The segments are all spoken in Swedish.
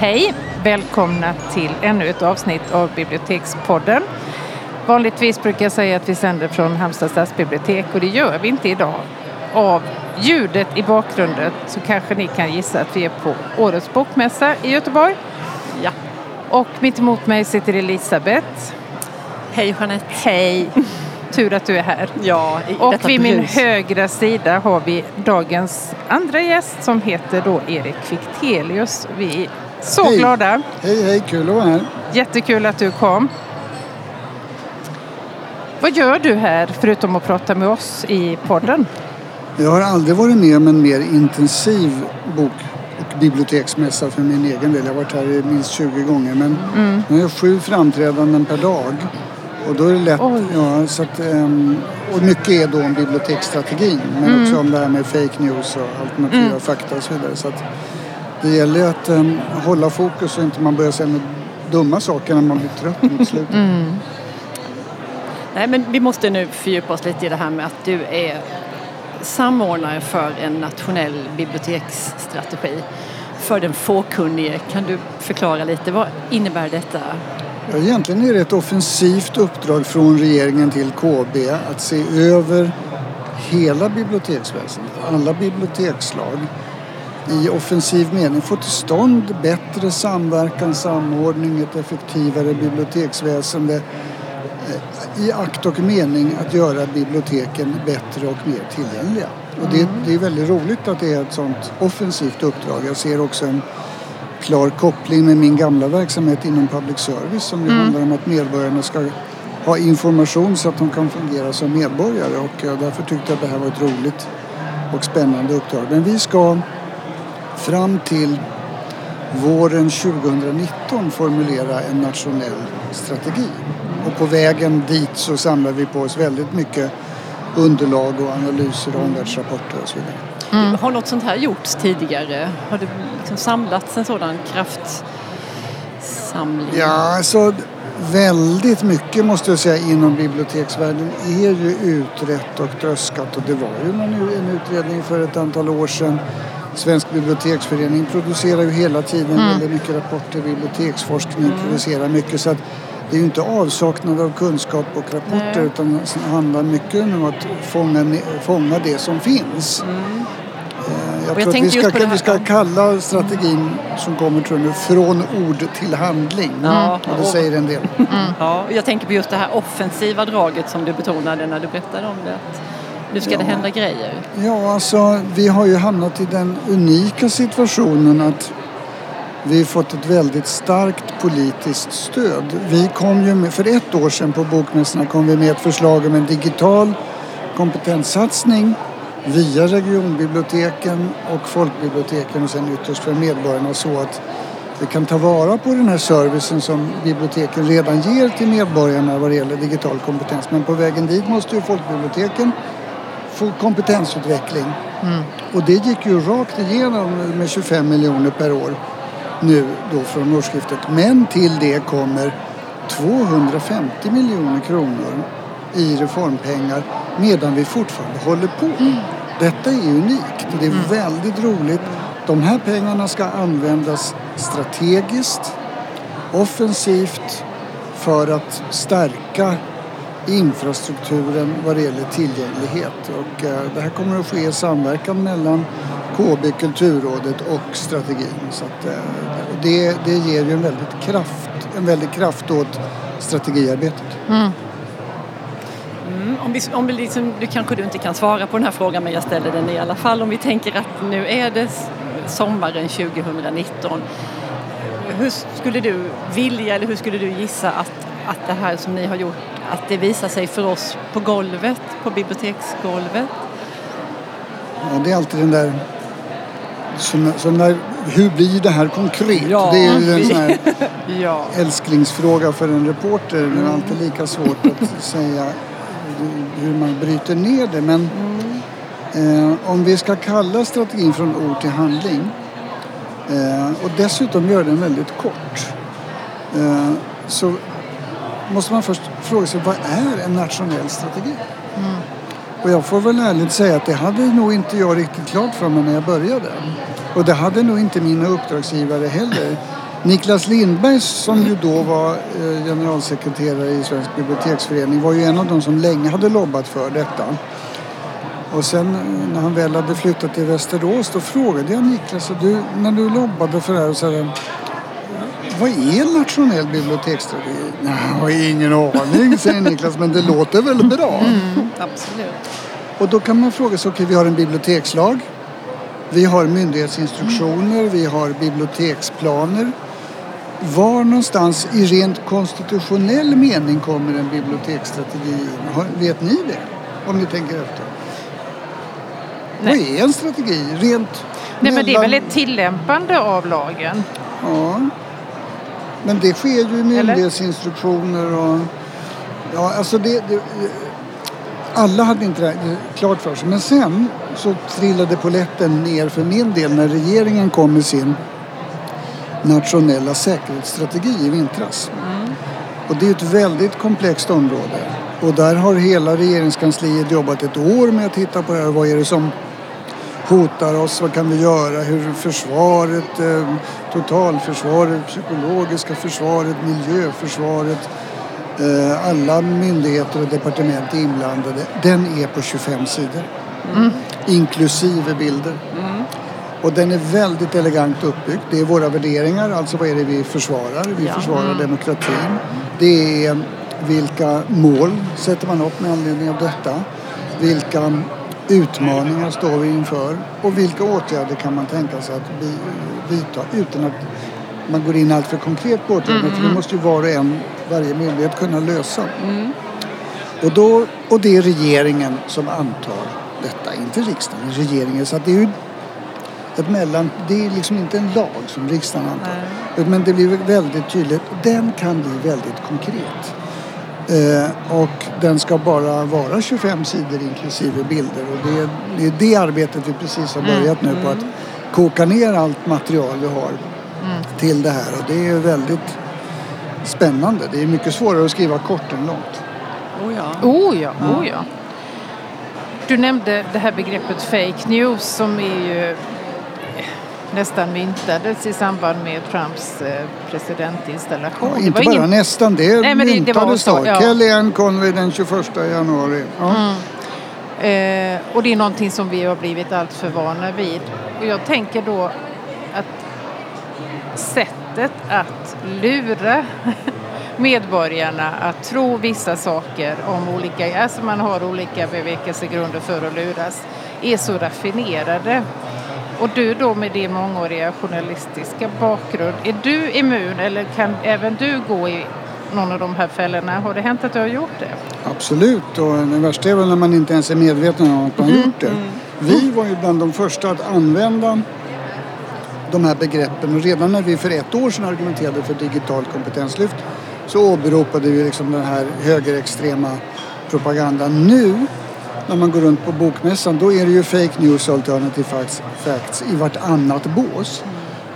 Hej! Välkomna till ännu ett avsnitt av Bibliotekspodden. Vanligtvis brukar jag säga att vi sänder från Halmstad stadsbibliotek och det gör vi inte idag. Av ljudet i bakgrunden så kanske ni kan gissa att vi är på årets bokmässa i Göteborg. Ja. Och mitt emot mig sitter Elisabeth. Hej Jeanette. Hej! Tur att du är här. Ja, Och vid min högra sida har vi dagens andra gäst som heter då Erik Fichtelius. Vi så Hej. glada. Hej, hej, kul att vara här. Jättekul att du kom. Vad gör du här förutom att prata med oss i podden? Jag har aldrig varit med om en mer intensiv bok och biblioteksmässa för min egen del. Jag har varit här minst 20 gånger men Mm. nu har jag sju framträdanden per dag. Och då är det lätt, Oj. ja, så att, ehm, och mycket är då om biblioteksstrategin men Mm. också om det här med fake news och alternativa fakta och så vidare. Så att det gäller ju att ehm, hålla fokus så inte man börjar säga dumma saker när man blir trött mot slutet. Mm. Nej, men vi måste nu fördjupa oss lite i det här med att du är samordnare för en nationell biblioteksstrategi för den fåkunnige. Kan du förklara lite, vad innebär detta? Ja, egentligen är det ett offensivt uppdrag från regeringen till KB att se över hela biblioteksväsendet, alla bibliotekslag i offensiv mening få till stånd bättre samverkan, samordning, ett effektivare biblioteksväsende eh, i akt och mening att göra biblioteken bättre och mer tillgängliga. Och det, det är väldigt roligt att det är ett sådant offensivt uppdrag. Jag ser också en klar koppling med min gamla verksamhet inom public service som ju handlar om att medborgarna ska ha information så att de kan fungera som medborgare och eh, därför tyckte jag att det här var ett roligt och spännande uppdrag. Men vi ska fram till våren 2019 formulera en nationell strategi. Och på vägen dit så samlar vi på oss väldigt mycket underlag och analyser och omvärldsrapporter och så vidare. Har något sånt här gjorts tidigare? Har det liksom samlats en sådan kraftsamling? Ja, alltså väldigt mycket måste jag säga inom biblioteksvärlden är ju utrett och tröskat och det var ju en utredning för ett antal år sedan. Svensk biblioteksförening producerar ju hela tiden väldigt mycket rapporter, biblioteksforskning producerar mycket så att det är ju inte avsaknad av kunskap och rapporter Nej. utan det handlar mycket om att fånga, fånga det som finns. Eh, Jag Och jag tror att vi ska, vi ska kalla strategin som kommer tror jag nu från ord till handling. Ja. Och det säger en del. Ja, och jag tänker på just det här offensiva draget som du betonade när du berättade om det. Nu ska det Ja. hända grejer. Ja, alltså vi har ju hamnat i den unika situationen att vi har fått ett väldigt starkt politiskt stöd. Vi kom ju med, för ett år sedan på Bokmässorna kom vi med ett förslag om en digital kompetenssatsning via regionbiblioteken och folkbiblioteken och sen ytterst för medborgarna så att vi kan ta vara på den här servicen som biblioteken redan ger till medborgarna vad det gäller digital kompetens. Men på vägen dit måste ju folkbiblioteken få kompetensutveckling. Och det gick ju rakt igenom med 25 miljoner per år nu då från årsskiftet. Men till det kommer 250 miljoner kronor i reformpengar medan vi fortfarande håller på. Detta är unikt och det är väldigt roligt. De här pengarna ska användas strategiskt, offensivt för att stärka infrastrukturen vad det gäller tillgänglighet. Och eh, det här kommer att ske i samverkan mellan KB, Kulturrådet och strategin. Så att, eh, det, det ger ju en väldigt kraft, en väldigt kraft åt strategiarbetet. Mm. mm, om vi, om vi liksom, du kanske du inte kan svara på den här frågan men jag ställer den i alla fall. Om vi tänker att nu är det sommaren 2019. Hur skulle du vilja eller hur skulle du gissa att, att det här som ni har gjort att det visar sig för oss på golvet, på biblioteksgolvet? Ja, det är alltid den där som, som när, hur blir det här konkret? Ja. Det är ju en sån här Ja. älsklingsfråga för en reporter. Det är alltid lika svårt att säga hur man bryter ner det. Men eh, om vi ska kalla strategin från ord till handling eh, och dessutom göra den väldigt kort eh, så måste man först fråga sig vad är en nationell strategi? Och jag får väl ärligt säga att det hade nog inte jag riktigt klart för mig när jag började. Och det hade nog inte mina uppdragsgivare heller. Niklas Lindberg som ju då var eh, generalsekreterare i Svensk biblioteksförening var ju en av de som länge hade lobbat för detta. Och sen eh, när han väl hade flyttat till Västerås då frågade jag Niklas, du, när du lobbade för det här, så här vad är nationell biblioteksstrategi? Jag har ingen aning, säger Niklas, men det låter väl bra? Mm, absolut. Och då kan man fråga sig, okej, okay, vi har en bibliotekslag. Vi har myndighetsinstruktioner, vi har biblioteksplaner. Var någonstans i rent konstitutionell mening kommer en biblioteksstrategi in? Vet ni det? Om ni tänker efter. Nej. Vad är en strategi? Rent Nej, men det är väl ett tillämpande av lagen? Ja. Men det sker ju i myndighetsinstruktioner och... Ja, alltså det, det, alla hade inte det klart för sig. Men sen så trillade poletten ner för min del när regeringen kom med sin nationella säkerhetsstrategi i vintras. Mm. Och det är ett väldigt komplext område. Och där har hela regeringskansliet jobbat ett år med att titta på det här. Vad är det som hotar oss? Vad kan vi göra? Hur försvaret, eh, totalförsvaret, psykologiska försvaret, miljöförsvaret, eh, alla myndigheter och departement är inblandade. Den är på 25 sidor. Mm. Inklusive bilder. Mm. Och den är väldigt elegant uppbyggd. Det är våra värderingar, alltså vad är det vi försvarar? Vi ja. försvarar mm. demokratin. Det är vilka mål sätter man upp med anledning av detta? Vilka utmaningar står vi inför och vilka åtgärder kan man tänka sig att vidta utan att man går in allt för konkret på åtgärderna. Mm. För det mm. måste ju var och en, varje myndighet kunna lösa. Mm. Och, då, och det är regeringen som antar detta, inte riksdagen. Regeringen. Så det är ju ett mellan, det är liksom inte en lag som riksdagen antar. Nej. Men det blir väldigt tydligt. Den kan bli väldigt konkret. Eh, och den ska bara vara 25 sidor inklusive bilder. Och det är, det är det arbetet vi precis har börjat mm. nu på att mm. koka ner allt material vi har mm. till det här. Och det är väldigt spännande. Det är mycket svårare att skriva kort än långt. Oh ja. Oh ja, oh ja. Du nämnde det här begreppet fake news som är ju nästan myntades i samband med Trumps eh, presidentinstallation. Ja, inte bara ingen... nästan, det Nej, myntades det, det var så, ja. Kellyanne Conway den 21 januari. Ja. Mm. Eh, och det är någonting som vi har blivit allt för vana vid. Och jag tänker då att sättet att lura medborgarna att tro vissa saker om olika, alltså man har olika bevekelsegrunder för att luras, är så raffinerade och du då med din mångåriga journalistiska bakgrund, är du immun eller kan även du gå i någon av de här fällorna? Har det hänt att du har gjort det? Absolut, och det värsta är väl när man inte ens är medveten om att man har mm. gjort det. Mm. Vi var ju bland de första att använda de här begreppen och redan när vi för ett år sedan argumenterade för digital kompetenslyft så åberopade vi liksom den här högerextrema propagandan. Nu när man går runt på bokmässan då är det ju fake news och alternative facts, facts i vartannat bås.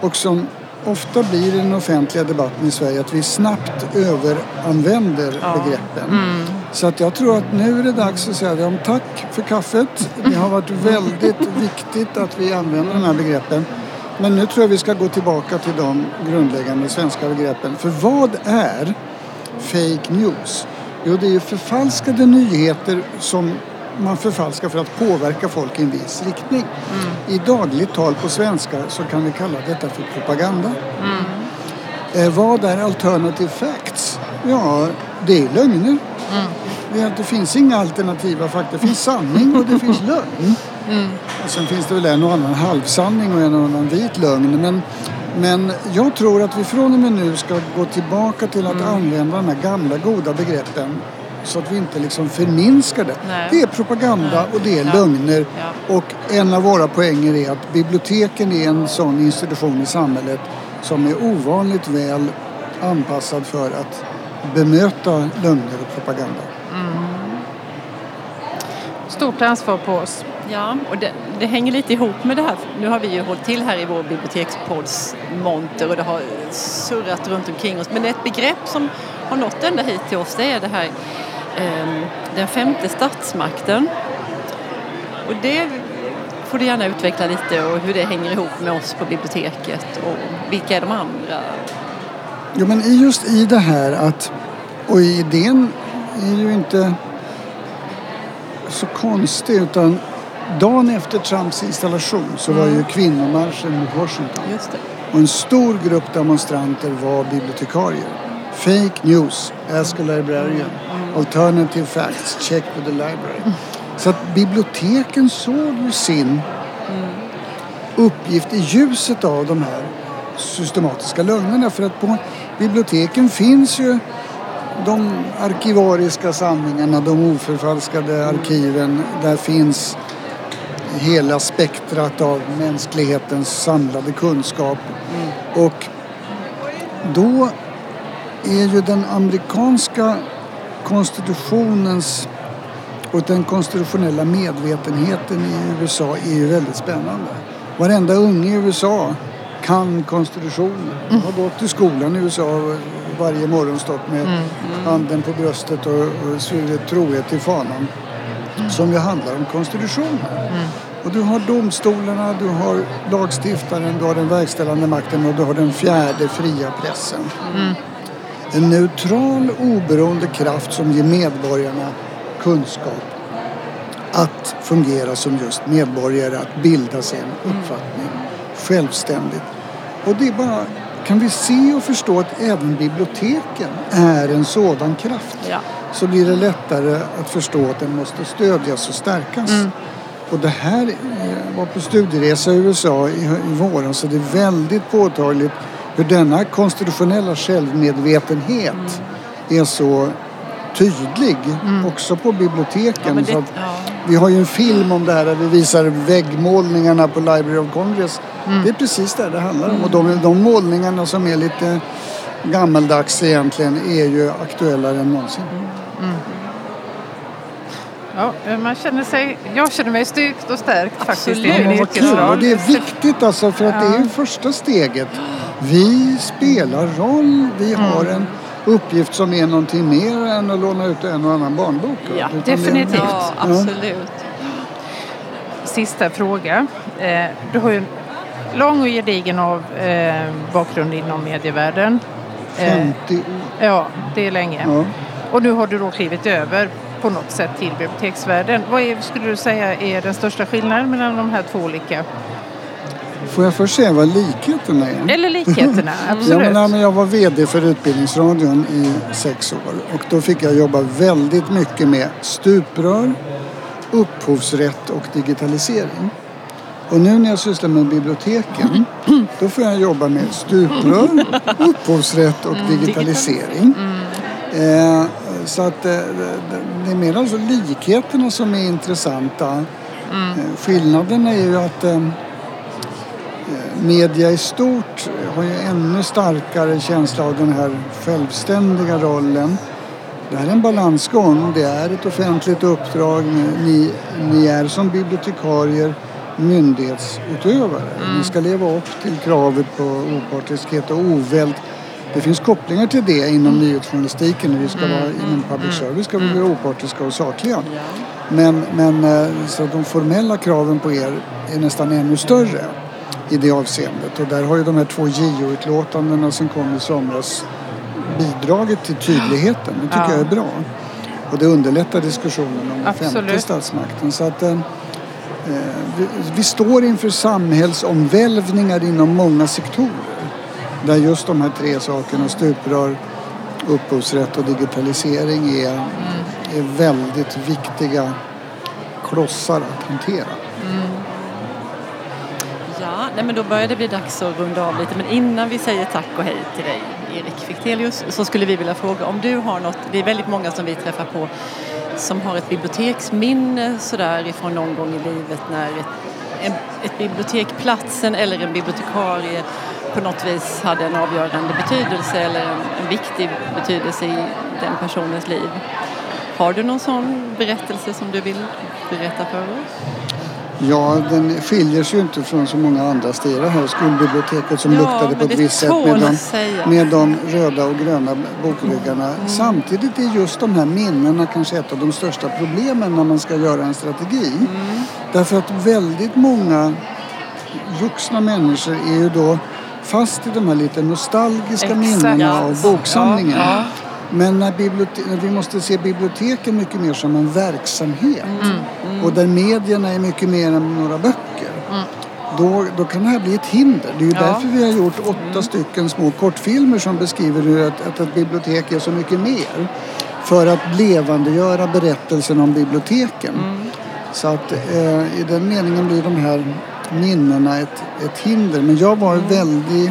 Och som ofta blir i den offentliga debatten i Sverige att vi snabbt överanvänder ja. begreppen. Mm. Så att jag tror att nu är det dags att säga dem tack för kaffet. Det har varit väldigt viktigt att vi använder de här begreppen. Men nu tror jag vi ska gå tillbaka till de grundläggande svenska begreppen. För vad är fake news? Jo, det är ju förfalskade nyheter som man förfalskar för att påverka folk i en viss riktning. Mm. I dagligt tal på svenska så kan vi kalla detta för propaganda. Mm. Eh, vad är alternative facts? Ja, det är lögner. Mm. Det finns inga alternativa fakta. Det finns sanning och det finns lögn. Mm. Och sen finns det väl en och annan halvsanning och en och annan vit lögn. Men, men jag tror att vi från och med nu ska gå tillbaka till att mm. använda de här gamla goda begreppen så att vi inte liksom förminskar det. Nej. Det är propaganda Nej. och det är ja. lögner. Ja. Och en av våra poänger är att biblioteken är en sån institution i samhället som är ovanligt väl anpassad för att bemöta lögner och propaganda. Mm. Stort ansvar på oss. Ja, och det, det, hänger lite ihop med det här. Nu har vi ju hållit till här i vår bibliotekspodds monter och det har surrat runt omkring oss. Men det är ett begrepp som har nått ända hit till oss. Det är det här den femte statsmakten. Och det får du gärna utveckla lite och hur det hänger ihop med oss på biblioteket och vilka är de andra? Jo men just i det här att, och idén är ju inte så konstig utan dagen efter Trumps installation så var ju kvinnomarschen mot Washington. Just det. Och en stor grupp demonstranter var bibliotekarier. Fake news, ask a librarian. Alternative facts, check with the library. Så att biblioteken såg ju sin uppgift i ljuset av de här systematiska lögnerna. För att på biblioteken finns ju de arkivariska samlingarna, de oförfalskade arkiven. Där finns hela spektrat av mänsklighetens samlade kunskap. Och då är ju den amerikanska konstitutionens och den konstitutionella medvetenheten i USA är ju väldigt spännande. Varenda unge i USA kan konstitutionen. Har gått i skolan i USA varje morgon stått med handen på bröstet och, och svurit trohet till fanan. Som ju handlar om konstitutionen. Och du har domstolarna, du har lagstiftaren, du har den verkställande makten och du har den fjärde fria pressen. En neutral, oberoende kraft som ger medborgarna kunskap att fungera som just medborgare, att bilda sig en uppfattning självständigt. Och det bara, kan vi se och förstå att även biblioteken är en sådan kraft Ja. så blir det lättare att förstå att den måste stödjas och stärkas. Och det här eh, var på studieresa i USA i, i våras så det är väldigt påtagligt hur denna konstitutionella självmedvetenhet är så tydlig också på biblioteken. Ja, det- så att ja. Vi har ju en film om det här där vi visar väggmålningarna på Library of Congress. Det är precis det det handlar om. Och de, de målningarna som är lite gammaldags egentligen är ju aktuellare än någonsin. Ja, man känner sig, jag känner mig styrkt och stärkt faktiskt. Absolut. i min Ja, vad kul. Och det är viktigt alltså för att det är ju första steget. Vi spelar roll. Vi har en uppgift som är någonting mer än att låna ut en och annan barnbok. Ja, Utan definitivt. Ja, absolut. Sista fråga. Eh, Du har ju en lång och gedigen av eh, bakgrund inom medievärlden. Eh, 50 år. Ja, det är länge. Ja. Och nu har du då klivit över på något sätt till biblioteksvärlden. Vad är, skulle du säga är den största skillnaden mellan de här två olika? Får jag först säga vad likheterna är? Eller likheterna, Ja, absolut. men, nej, men jag var VD för Utbildningsradion i sex år och då fick jag jobba väldigt mycket med stuprör, upphovsrätt och digitalisering. Och nu när jag sysslar med biblioteken då får jag jobba med stuprör, upphovsrätt och digitalisering. Eh, så att eh, det- är mer alltså likheterna som är intressanta. Eh, skillnaden är ju att eh, media i stort har ju ännu starkare känsla av den här självständiga rollen. Det här är en balansgång. Det är ett offentligt uppdrag. Ni, ni är som bibliotekarier myndighetsutövare. Ni ska leva upp till kravet på opartiskhet och oväld. Det finns kopplingar till det inom nyhetsjournalistiken. Vi ska vara, inom public service ska vi vara opartiska och sakliga. Men, men eh, så de formella kraven på er är nästan ännu större i det avseendet. Och där har ju de här två JO-utlåtandena som kom i somras bidragit till tydligheten. Det tycker Ja. jag är bra. Och det underlättar diskussionen om den femte Absolut. statsmakten. Så att, eh, vi, vi står inför samhällsomvälvningar inom många sektorer. Där just de här tre sakerna, stuprör, upphovsrätt och digitalisering är, är väldigt viktiga klossar att hantera. Nej men då börjar det bli dags att runda av lite. Men innan vi säger tack och hej till dig, Erik Fichtelius, så skulle vi vilja fråga om du har något, det är väldigt många som vi träffar på som har ett biblioteksminne sådär ifrån någon gång i livet när ett, en, ett bibliotek, platsen eller en bibliotekarie på något vis hade en avgörande betydelse eller en, en viktig betydelse i den personens liv. Har du någon sån berättelse som du vill berätta för oss? Ja, den skiljer sig ju inte från så många andra städer. Det här skolbiblioteket som Ja, luktade på ett visst sätt tål med de, röda och gröna bokryggarna. Samtidigt är just de här minnena kanske ett av de största problemen när man ska göra en strategi. Därför att väldigt många vuxna människor är ju då fast i de här lite nostalgiska Exakt. minnena Ja. av boksamlingen. Ja, Men när, vi måste se biblioteken mycket mer som en verksamhet och där medierna är mycket mer än några böcker. Då, då kan det här bli ett hinder. Det är ju Ja. därför vi har gjort åtta stycken små kortfilmer som beskriver hur ett, att ett bibliotek är så mycket mer. För att levandegöra berättelsen om biblioteken. Så att eh, i den meningen blir de här minnena ett, ett hinder. Men jag var väldigt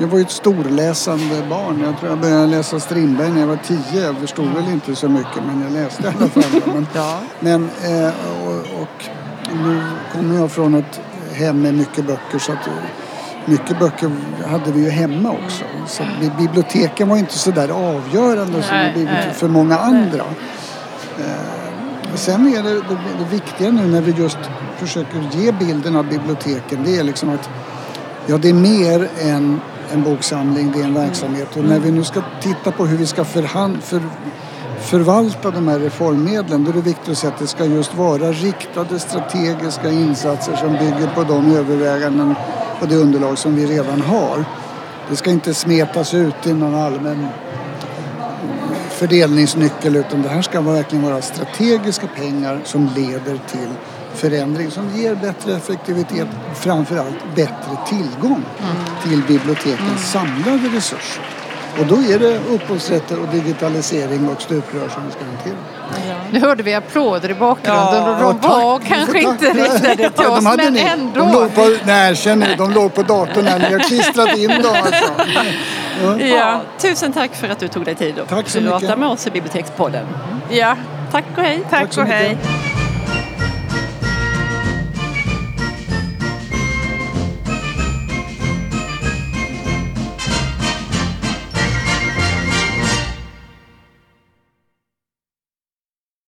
jag var ju ett storläsande barn. Jag tror jag började läsa Strindberg när jag var tio. Jag förstod väl inte så mycket men jag läste i alla fall. Men, Ja. men eh, och, och nu kommer jag från ett hem med mycket böcker så att eh, mycket böcker hade vi ju hemma också. Så bi- biblioteken var inte så där avgörande som det blivit för många andra. Eh, Sen är det, det, det viktiga nu när vi just försöker ge bilden av biblioteken det är liksom att Ja, det är mer än en boksamling, det är en verksamhet. Och när vi nu ska titta på hur vi ska förhand, för, förvalta de här reformmedlen då är det viktigt att säga att det ska just vara riktade strategiska insatser som bygger på de överväganden och det underlag som vi redan har. Det ska inte smetas ut i någon allmän fördelningsnyckel utan det här ska verkligen vara strategiska pengar som leder till förändring som ger bättre effektivitet och framförallt bättre tillgång till bibliotekens samlade resurser. Och då är det upphovsrätter och digitalisering och stuprör som vi ska hantera. Nu hörde vi applåder i bakgrunden Ja, och de Ja, var tack. kanske Tack. inte riktade till Ja, oss de hade men ni. ändå. De låg på, nej, känner de låg på datorn här. Ni har klistrat in dem alltså. Ja. Tusen tack för att du tog dig tid att Tack så prata mycket. med oss i Bibliotekspodden. Ja, Tack och hej. tack så och mycket. hej.